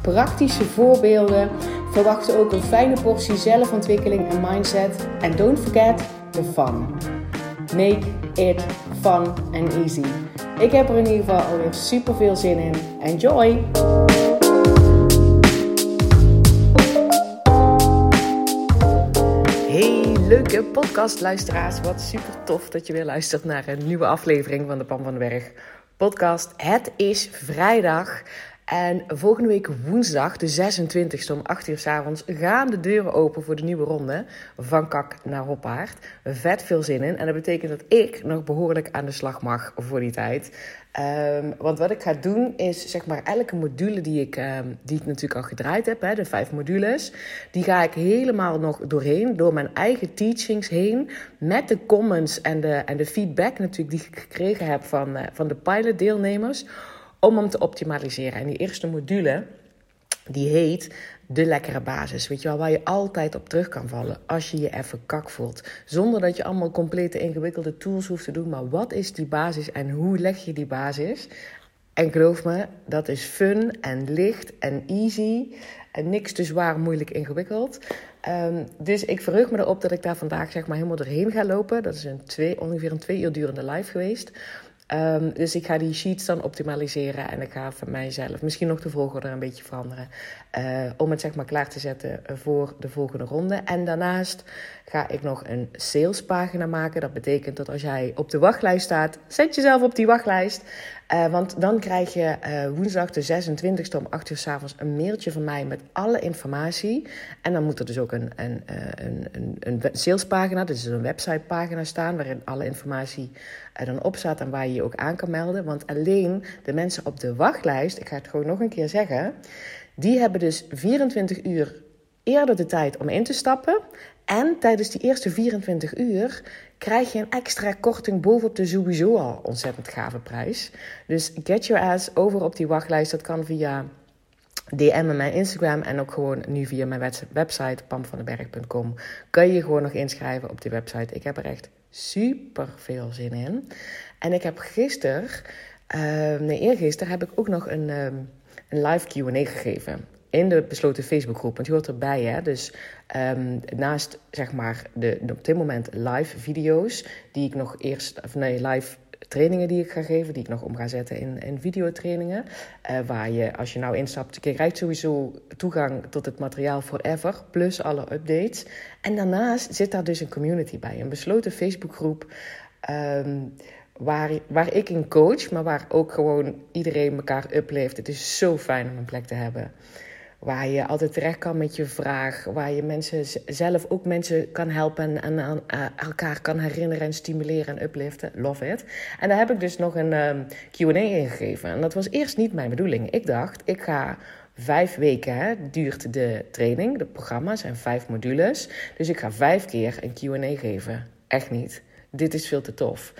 praktische voorbeelden. Verwacht ook een fijne portie zelfontwikkeling en mindset. En don't forget the fun. Make it fun and easy. Ik heb er in ieder geval alweer super veel zin in. Enjoy! Hey, leuke podcastluisteraars. Wat super tof dat je weer luistert naar een nieuwe aflevering van de Pam van den Berg podcast. Het is vrijdag. En volgende week woensdag, de 26e om 8 uur s avonds, gaan de deuren open voor de nieuwe ronde van Kak naar Hoppaard. Vet veel zin in. En dat betekent dat ik nog behoorlijk aan de slag mag voor die tijd. Um, want wat ik ga doen is, zeg maar, elke module die ik, um, die ik natuurlijk al gedraaid heb, hè, de vijf modules, die ga ik helemaal nog doorheen, door mijn eigen teachings heen, met de comments en de, en de feedback natuurlijk die ik gekregen heb van, uh, van de pilot deelnemers om hem te optimaliseren. En die eerste module, die heet de lekkere basis. Weet je wel, waar je altijd op terug kan vallen als je je even kak voelt. Zonder dat je allemaal complete ingewikkelde tools hoeft te doen. Maar wat is die basis en hoe leg je die basis? En geloof me, dat is fun en licht en easy. En niks te zwaar, moeilijk, ingewikkeld. Um, dus ik verheug me erop dat ik daar vandaag zeg maar helemaal doorheen ga lopen. Dat is een twee, ongeveer een twee uur durende live geweest. Um, dus ik ga die sheets dan optimaliseren en ik ga van mijzelf misschien nog de volgorde een beetje veranderen. Uh, om het zeg maar klaar te zetten voor de volgende ronde. En daarnaast ga ik nog een salespagina maken. Dat betekent dat als jij op de wachtlijst staat, zet jezelf op die wachtlijst. Uh, want dan krijg je uh, woensdag de 26e om 8 uur s avonds een mailtje van mij met alle informatie. En dan moet er dus ook een, een, een, een, een salespagina, dus een websitepagina staan waarin alle informatie er dan op staat en waar je je ook aan kan melden. Want alleen de mensen op de wachtlijst, ik ga het gewoon nog een keer zeggen, die hebben dus 24 uur eerder de tijd om in te stappen. En tijdens die eerste 24 uur krijg je een extra korting bovenop de sowieso al ontzettend gave prijs. Dus get your ass over op die wachtlijst. Dat kan via DM mijn Instagram en ook gewoon nu via mijn website pamvandenberg.com. Kan je gewoon nog inschrijven op die website. Ik heb er echt super veel zin in. En ik heb gisteren, uh, nee eergisteren, heb ik ook nog een, uh, een live Q&A gegeven in de besloten Facebookgroep. Want je hoort erbij, hè. Dus um, naast, zeg maar, de, op dit moment live video's... die ik nog eerst... Of nee, live trainingen die ik ga geven... die ik nog om ga zetten in, in videotrainingen... Uh, waar je, als je nou instapt... je krijgt sowieso toegang tot het materiaal forever... plus alle updates. En daarnaast zit daar dus een community bij. Een besloten Facebookgroep... Um, waar, waar ik een coach, maar waar ook gewoon iedereen elkaar upleeft. Het is zo fijn om een plek te hebben waar je altijd terecht kan met je vraag, waar je mensen zelf ook mensen kan helpen en aan uh, elkaar kan herinneren en stimuleren en upliften. Love it. En daar heb ik dus nog een um, Q&A ingegeven. En dat was eerst niet mijn bedoeling. Ik dacht, ik ga vijf weken hè, duurt de training, de programma's zijn vijf modules. Dus ik ga vijf keer een Q&A geven. Echt niet. Dit is veel te tof.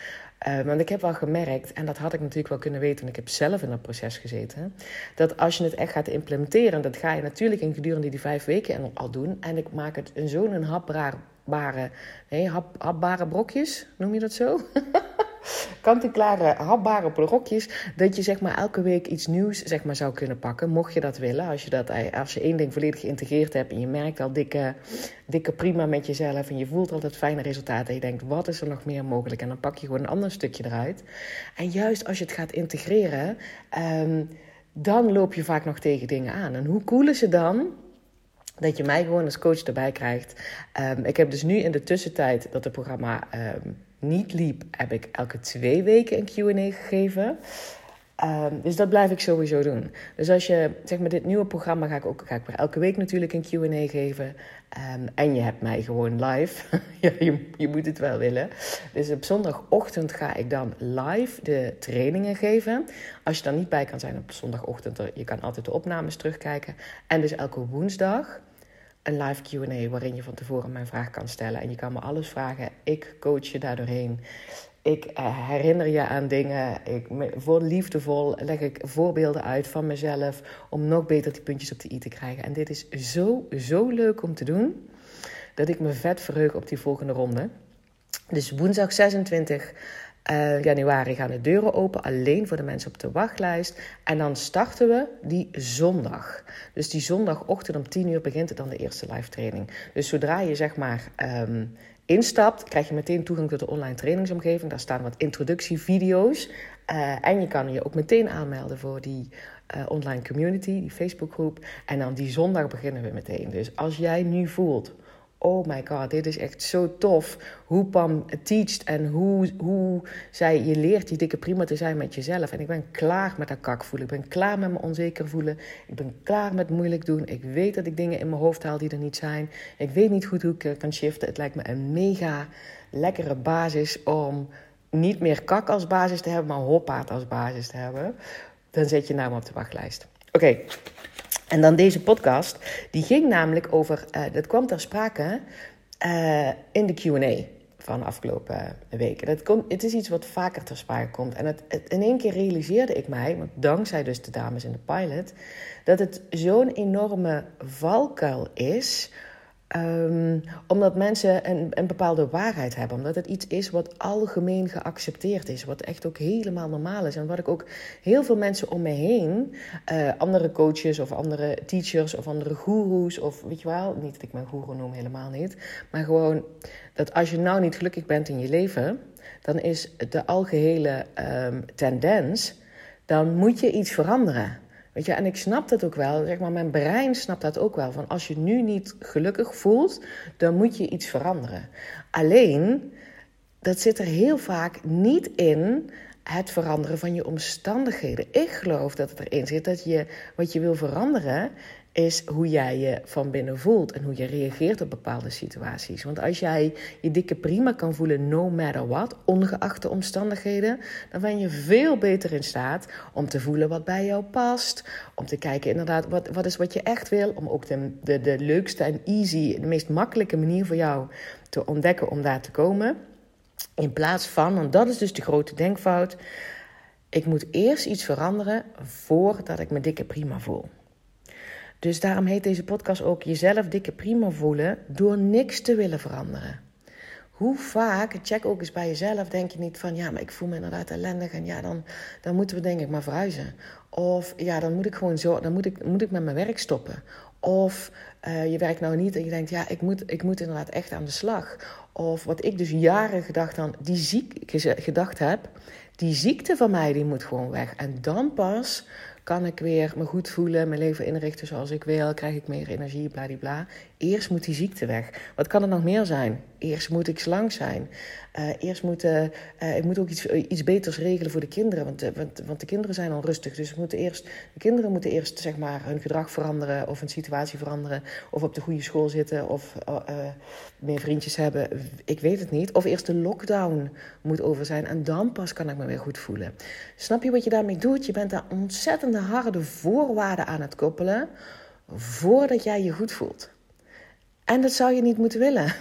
Uh, want ik heb wel gemerkt, en dat had ik natuurlijk wel kunnen weten, en ik heb zelf in dat proces gezeten, dat als je het echt gaat implementeren, dat ga je natuurlijk in gedurende die vijf weken al doen. En ik maak het in zo'n hapbare, nee, hap, hapbare brokjes, noem je dat zo? kant-en-klare, hapbare brokjes. Dat je zeg maar elke week iets nieuws zeg maar, zou kunnen pakken. Mocht je dat willen. Als je, dat, als je één ding volledig geïntegreerd hebt. En je merkt al dikke, dikke prima met jezelf. En je voelt altijd fijne resultaten. En je denkt, wat is er nog meer mogelijk? En dan pak je gewoon een ander stukje eruit. En juist als je het gaat integreren. Um, dan loop je vaak nog tegen dingen aan. En hoe cool is het dan dat je mij gewoon als coach erbij krijgt. Um, ik heb dus nu in de tussentijd dat het programma um, niet liep, heb ik elke twee weken een QA gegeven. Um, dus dat blijf ik sowieso doen. Dus als je, zeg maar, dit nieuwe programma ga ik ook ga ik weer elke week natuurlijk een QA geven. Um, en je hebt mij gewoon live. ja, je, je moet het wel willen. Dus op zondagochtend ga ik dan live de trainingen geven. Als je dan niet bij kan zijn op zondagochtend, je kan altijd de opnames terugkijken. En dus elke woensdag een live QA waarin je van tevoren mijn vraag kan stellen. En je kan me alles vragen. Ik coach je daardoorheen. Ik eh, herinner je aan dingen. Ik, voor liefdevol leg ik voorbeelden uit van mezelf. Om nog beter die puntjes op de i te krijgen. En dit is zo, zo leuk om te doen. Dat ik me vet verheug op die volgende ronde. Dus woensdag 26 uh, januari gaan de deuren open, alleen voor de mensen op de wachtlijst. En dan starten we die zondag. Dus die zondagochtend om 10 uur begint dan de eerste live training. Dus zodra je zeg maar um, instapt, krijg je meteen toegang tot de online trainingsomgeving. Daar staan wat introductievideo's. Uh, en je kan je ook meteen aanmelden voor die uh, online community, die Facebookgroep. En dan die zondag beginnen we meteen. Dus als jij nu voelt oh my god, dit is echt zo tof. Hoe Pam teacht en hoe, hoe zij je leert die dikke prima te zijn met jezelf. En ik ben klaar met dat kak voelen. Ik ben klaar met me onzeker voelen. Ik ben klaar met moeilijk doen. Ik weet dat ik dingen in mijn hoofd haal die er niet zijn. Ik weet niet goed hoe ik kan shiften. Het lijkt me een mega lekkere basis om niet meer kak als basis te hebben, maar hoppaard als basis te hebben. Dan zet je naam op de wachtlijst. Oké, en dan deze podcast, die ging namelijk over, uh, dat kwam ter sprake uh, in de QA van de afgelopen weken. Dat komt, het is iets wat vaker ter sprake komt. En het, in één keer realiseerde ik mij, want dankzij dus de dames in de pilot, dat het zo'n enorme valkuil is Um, omdat mensen een, een, bepaalde waarheid hebben. Omdat het iets is wat algemeen geaccepteerd is. Wat echt ook helemaal normaal is. En wat ik ook heel veel mensen om me heen, uh, andere coaches of andere teachers of andere goeroes, of weet je wel, niet dat ik mijn goeroe noem, helemaal niet. Maar gewoon dat als je nou niet gelukkig bent in je leven, dan is de algehele um, tendens, dan moet je iets veranderen. Weet je, en ik snap dat ook wel, zeg maar, mijn brein snapt dat ook wel. Van als je nu niet gelukkig voelt, dan moet je iets veranderen. Alleen, dat zit er heel vaak niet in het veranderen van je omstandigheden. Ik geloof dat het erin zit dat je wat je wil veranderen, is hoe jij je van binnen voelt en hoe je reageert op bepaalde situaties. Want als jij je dikke prima kan voelen, no matter what, ongeacht de omstandigheden, dan ben je veel beter in staat om te voelen wat bij jou past. Om te kijken inderdaad, wat, wat is wat je echt wil. Om ook de, de, de leukste en easy, de meest makkelijke manier voor jou te ontdekken om daar te komen. In plaats van, want dat is dus de grote denkfout. Ik moet eerst iets veranderen voordat ik me dikke prima voel. Dus daarom heet deze podcast ook jezelf dikke prima voelen door niks te willen veranderen. Hoe vaak, check ook eens bij jezelf, denk je niet van ja, maar ik voel me inderdaad ellendig en ja, dan, dan moeten we denk ik maar verhuizen. Of ja, dan moet ik gewoon zo, dan moet ik, moet ik met mijn werk stoppen. Of uh, je werkt nou niet en je denkt ja, ik moet, ik moet inderdaad echt aan de slag. Of wat ik dus jaren gedacht, aan, die ziek, gedacht heb, die ziekte van mij die moet gewoon weg. En dan pas kan ik weer me goed voelen, mijn leven inrichten zoals ik wil, krijg ik meer energie, bladibla. Eerst moet die ziekte weg. Wat kan er nog meer zijn? Eerst moet ik slank zijn. Uh, eerst moet, uh, ik moet ook iets, iets beters regelen voor de kinderen, want, want, want de kinderen zijn onrustig. Dus moeten eerst, de kinderen moeten eerst zeg maar, hun gedrag veranderen of een situatie veranderen. Of op de goede school zitten of meer vriendjes hebben. Ik weet het niet. Of eerst de lockdown moet over zijn en dan pas kan ik me weer goed voelen. Snap je wat je daarmee doet? Je bent daar ontzettende harde voorwaarden aan het koppelen voordat jij je goed voelt. En dat zou je niet moeten willen.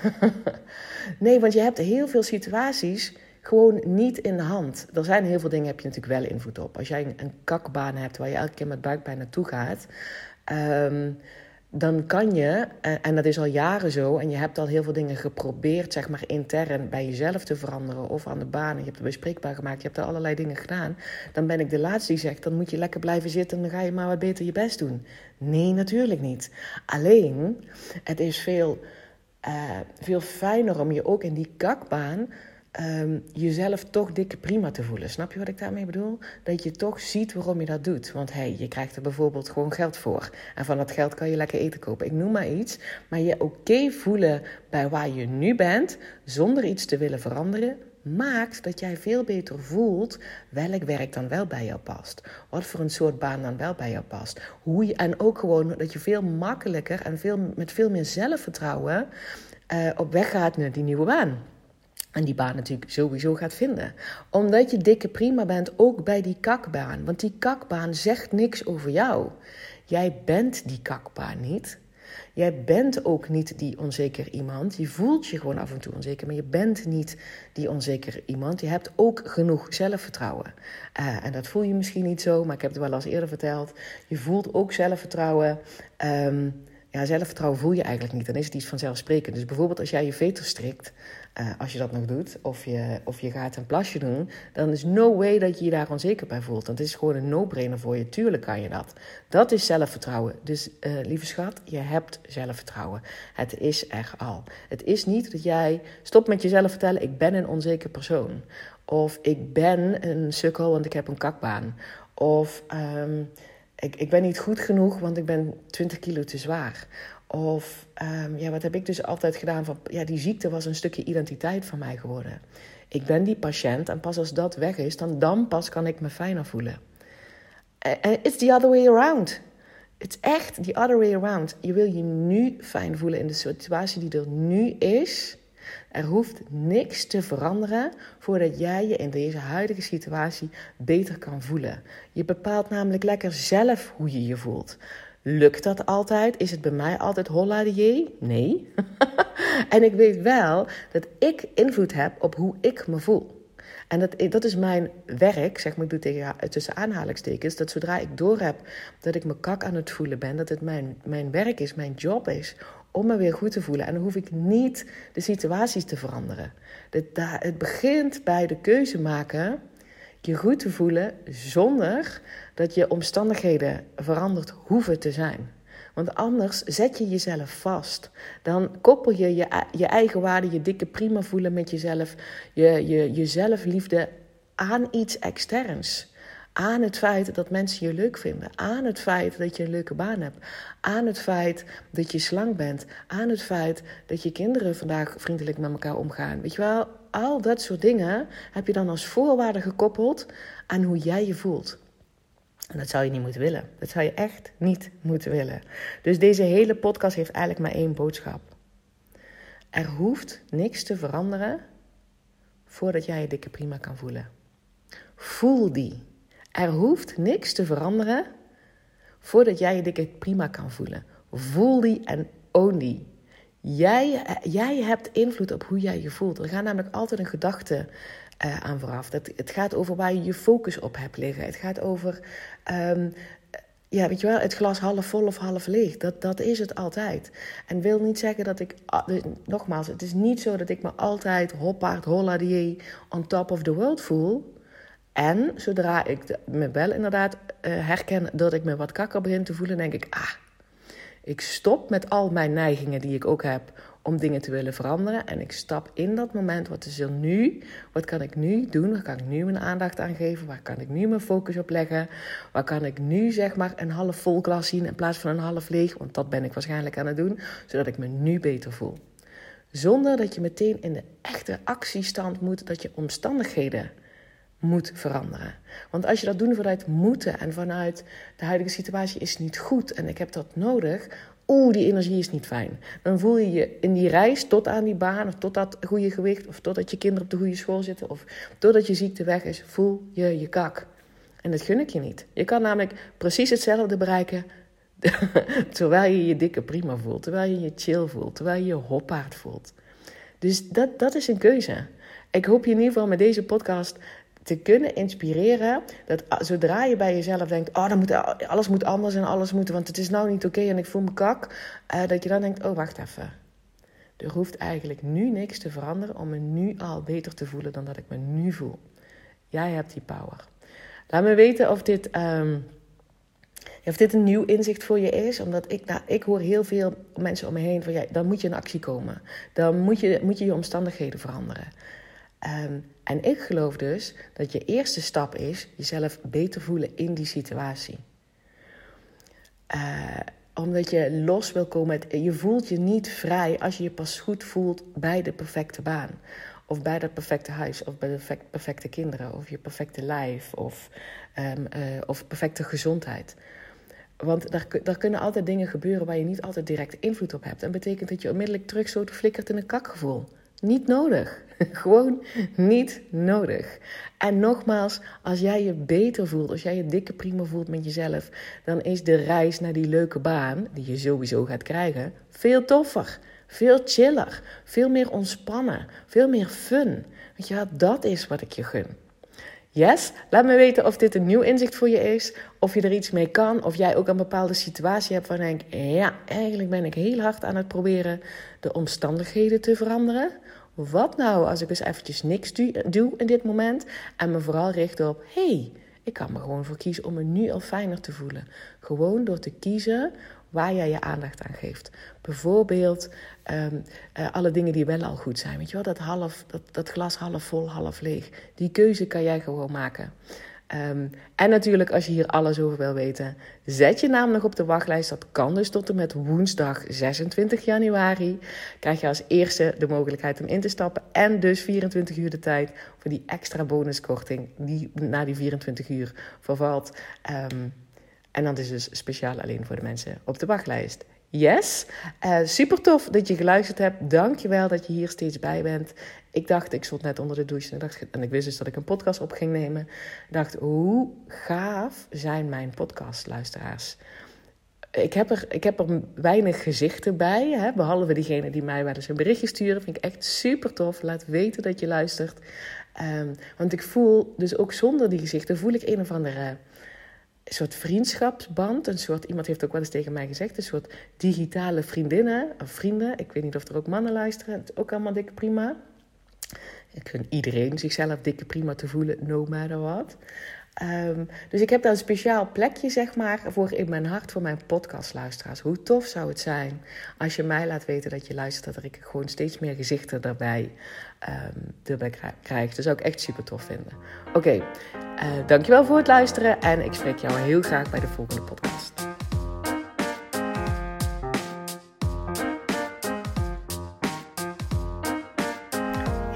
nee, want je hebt heel veel situaties gewoon niet in de hand. Er zijn heel veel dingen, heb je natuurlijk wel invloed op. Als jij een kakbaan hebt waar je elke keer met buikpijn naartoe gaat. Um, dan kan je, eh, en dat is al jaren zo, en je hebt al heel veel dingen geprobeerd, zeg maar intern bij jezelf te veranderen of aan de baan, je hebt het bespreekbaar gemaakt, je hebt er allerlei dingen gedaan, dan ben ik de laatste die zegt, dan moet je lekker blijven zitten en dan ga je maar wat beter je best doen. Nee, natuurlijk niet. Alleen, het is veel, uh, veel fijner om je ook in die kakbaan um, jezelf toch dikke prima te voelen. Snap je wat ik daarmee bedoel? Dat je toch ziet waarom je dat doet. Want hey, je krijgt er bijvoorbeeld gewoon geld voor. En van dat geld kan je lekker eten kopen. Ik noem maar iets. Maar je oké voelen bij waar je nu bent, zonder iets te willen veranderen, maakt dat jij veel beter voelt welk werk dan wel bij jou past. Wat voor een soort baan dan wel bij jou past. Hoe je, en ook gewoon dat je veel makkelijker en veel, met veel meer zelfvertrouwen uh, op weg gaat naar die nieuwe baan. En die baan natuurlijk sowieso gaat vinden. Omdat je dikke prima bent, ook bij die kakbaan. Want die kakbaan zegt niks over jou. Jij bent die kakbaan niet. Jij bent ook niet die onzeker iemand. Je voelt je gewoon af en toe onzeker, maar je bent niet die onzeker iemand. Je hebt ook genoeg zelfvertrouwen. Uh, en dat voel je misschien niet zo, maar ik heb het wel eens eerder verteld. Je voelt ook zelfvertrouwen. Um, ja, zelfvertrouwen voel je eigenlijk niet. Dan is het iets vanzelfsprekend. Dus bijvoorbeeld als jij je veter strikt, uh, als je dat nog doet, of je, of je gaat een plasje doen, dan is no way dat je je daar onzeker bij voelt. Want het is gewoon een no-brainer voor je. Tuurlijk kan je dat. Dat is zelfvertrouwen. Dus uh, lieve schat, je hebt zelfvertrouwen. Het is er al. Het is niet dat jij stop met jezelf vertellen: ik ben een onzeker persoon. Of ik ben een sukkel, want ik heb een kakbaan. Of um, ik, ik ben niet goed genoeg, want ik ben 20 kilo te zwaar. Of um, ja, wat heb ik dus altijd gedaan? Van, ja, die ziekte was een stukje identiteit van mij geworden. Ik ben die patiënt en pas als dat weg is, dan, dan pas kan ik me fijner voelen. En it's the other way around. It's echt the other way around. Je wil je nu fijn voelen in de situatie die er nu is. Er hoeft niks te veranderen voordat jij je in deze huidige situatie beter kan voelen. Je bepaalt namelijk lekker zelf hoe je je voelt. Lukt dat altijd? Is het bij mij altijd holla de Nee. en ik weet wel dat ik invloed heb op hoe ik me voel. En dat, dat is mijn werk, zeg maar, tussen aanhalingstekens, dat zodra ik doorheb dat ik me kak aan het voelen ben, dat het mijn, mijn werk is, mijn job is, om me weer goed te voelen. En dan hoef ik niet de situaties te veranderen. Het begint bij de keuze maken je goed te voelen zonder dat je omstandigheden veranderd hoeven te zijn. Want anders zet je jezelf vast. Dan koppel je je, je eigen waarde, je dikke prima voelen met jezelf, je, je, je zelfliefde aan iets externs. Aan het feit dat mensen je leuk vinden. Aan het feit dat je een leuke baan hebt. Aan het feit dat je slank bent. Aan het feit dat je kinderen vandaag vriendelijk met elkaar omgaan. Weet je wel, al dat soort dingen heb je dan als voorwaarde gekoppeld aan hoe jij je voelt. En dat zou je niet moeten willen. Dat zou je echt niet moeten willen. Dus deze hele podcast heeft eigenlijk maar één boodschap. Er hoeft niks te veranderen voordat jij je dikke prima kan voelen. Voel die. Er hoeft niks te veranderen voordat jij je dikke prima kan voelen. Voel die en own die. Jij, jij hebt invloed op hoe jij je voelt. Er gaat namelijk altijd een gedachte uh, aan vooraf. Dat, het gaat over waar je je focus op hebt liggen. Het gaat over, um, ja, weet je wel, het glas half vol of half leeg. Dat, dat is het altijd. En wil niet zeggen dat ik, ah, nogmaals, het is niet zo dat ik me altijd hoppaard, holladier, on top of the world voel. En zodra ik me wel inderdaad uh, herken dat ik me wat kakker begin te voelen, denk ik, ah, ik stop met al mijn neigingen die ik ook heb om dingen te willen veranderen. En ik stap in dat moment. Wat is er nu? Wat kan ik nu doen? Waar kan ik nu mijn aandacht aan geven? Waar kan ik nu mijn focus op leggen? Waar kan ik nu zeg maar een half vol glas zien in plaats van een half leeg? Want dat ben ik waarschijnlijk aan het doen, zodat ik me nu beter voel. Zonder dat je meteen in de echte actiestand moet, dat je omstandigheden moet veranderen. Want als je dat doet vanuit moeten en vanuit de huidige situatie is niet goed en ik heb dat nodig, oeh, die energie is niet fijn. Dan voel je je in die reis tot aan die baan of tot dat goede gewicht of totdat je kinderen op de goede school zitten of totdat je ziekte weg is, voel je je kak. En dat gun ik je niet. Je kan namelijk precies hetzelfde bereiken terwijl je je dikke prima voelt, terwijl je je chill voelt, terwijl je je hoppaard voelt. Dus dat, dat is een keuze. Ik hoop je in ieder geval met deze podcast te kunnen inspireren. Dat zodra je bij jezelf denkt: oh, dan moet, alles moet anders en alles moet, want het is nou niet oké en ik voel me kak. Uh, dat je dan denkt: oh, wacht even. Er hoeft eigenlijk nu niks te veranderen om me nu al beter te voelen dan dat ik me nu voel. Jij hebt die power. Laat me weten of dit, um, of dit een nieuw inzicht voor je is. Omdat ik, nou, ik hoor heel veel mensen om me heen van ja, dan moet je in actie komen. Dan moet je moet je, je omstandigheden veranderen. Um, en ik geloof dus dat je eerste stap is jezelf beter voelen in die situatie. Uh, omdat je los wil komen. Je voelt je niet vrij als je je pas goed voelt bij de perfecte baan. Of bij dat perfecte huis. Of bij de perfecte kinderen. Of je perfecte lijf. Of, um, uh, of perfecte gezondheid. Want daar, daar, kunnen altijd dingen gebeuren waar je niet altijd direct invloed op hebt. En betekent dat je onmiddellijk terug zo flikkert in een kakgevoel. Niet nodig. Gewoon niet nodig. En nogmaals, als jij je beter voelt, als jij je dikke prima voelt met jezelf, dan is de reis naar die leuke baan, die je sowieso gaat krijgen, veel toffer. Veel chiller, veel meer ontspannen, veel meer fun. Want ja, dat is wat ik je gun. Yes? Laat me weten of dit een nieuw inzicht voor je is. Of je er iets mee kan. Of jij ook een bepaalde situatie hebt waar je denkt... Ja, eigenlijk ben ik heel hard aan het proberen de omstandigheden te veranderen. Wat nou als ik eens eventjes niks doe in dit moment. En me vooral richt op... Hey, ik kan me gewoon voor kiezen om me nu al fijner te voelen. Gewoon door te kiezen waar jij je aandacht aan geeft. Bijvoorbeeld ehm, eh, alle dingen die wel al goed zijn. Weet je wel, dat, half, dat, dat glas half vol, half leeg. Die keuze kan jij gewoon maken. Ehm, en natuurlijk, als je hier alles over wil weten, zet je naam nog op de wachtlijst. Dat kan dus tot en met woensdag 26 januari. Krijg je als eerste de mogelijkheid om in te stappen. En dus 24 uur de tijd voor die extra bonuskorting die na die 24 uur vervalt. Um, en dat is dus speciaal alleen voor de mensen op de wachtlijst. Yes, uh, super tof dat je geluisterd hebt. Dank je wel dat je hier steeds bij bent. Ik dacht, ik stond net onder de douche en ik, wist dus dat ik een podcast op ging nemen. Ik dacht, hoe gaaf zijn mijn podcastluisteraars? Ik heb, er, ik heb er weinig gezichten bij, hè, behalve diegene die mij wel eens een berichtje sturen. Vind ik echt super tof. Laat weten dat je luistert. Um, want ik voel, dus ook zonder die gezichten, voel ik een of andere een soort vriendschapsband. Een soort, iemand heeft ook wel eens tegen mij gezegd, een soort digitale vriendinnen of vrienden. Ik weet niet of er ook mannen luisteren. Het is ook allemaal dikke prima. Ik vind iedereen zichzelf dikke prima te voelen, no matter what. Um, dus ik heb daar een speciaal plekje, zeg maar, voor in mijn hart voor mijn podcastluisteraars. Hoe tof zou het zijn als je mij laat weten dat je luistert, dat ik gewoon steeds meer gezichten daarbij, um, erbij krijg. Dat zou ik echt super tof vinden. Oké, okay, uh, dankjewel voor het luisteren en ik spreek jou heel graag bij de volgende podcast.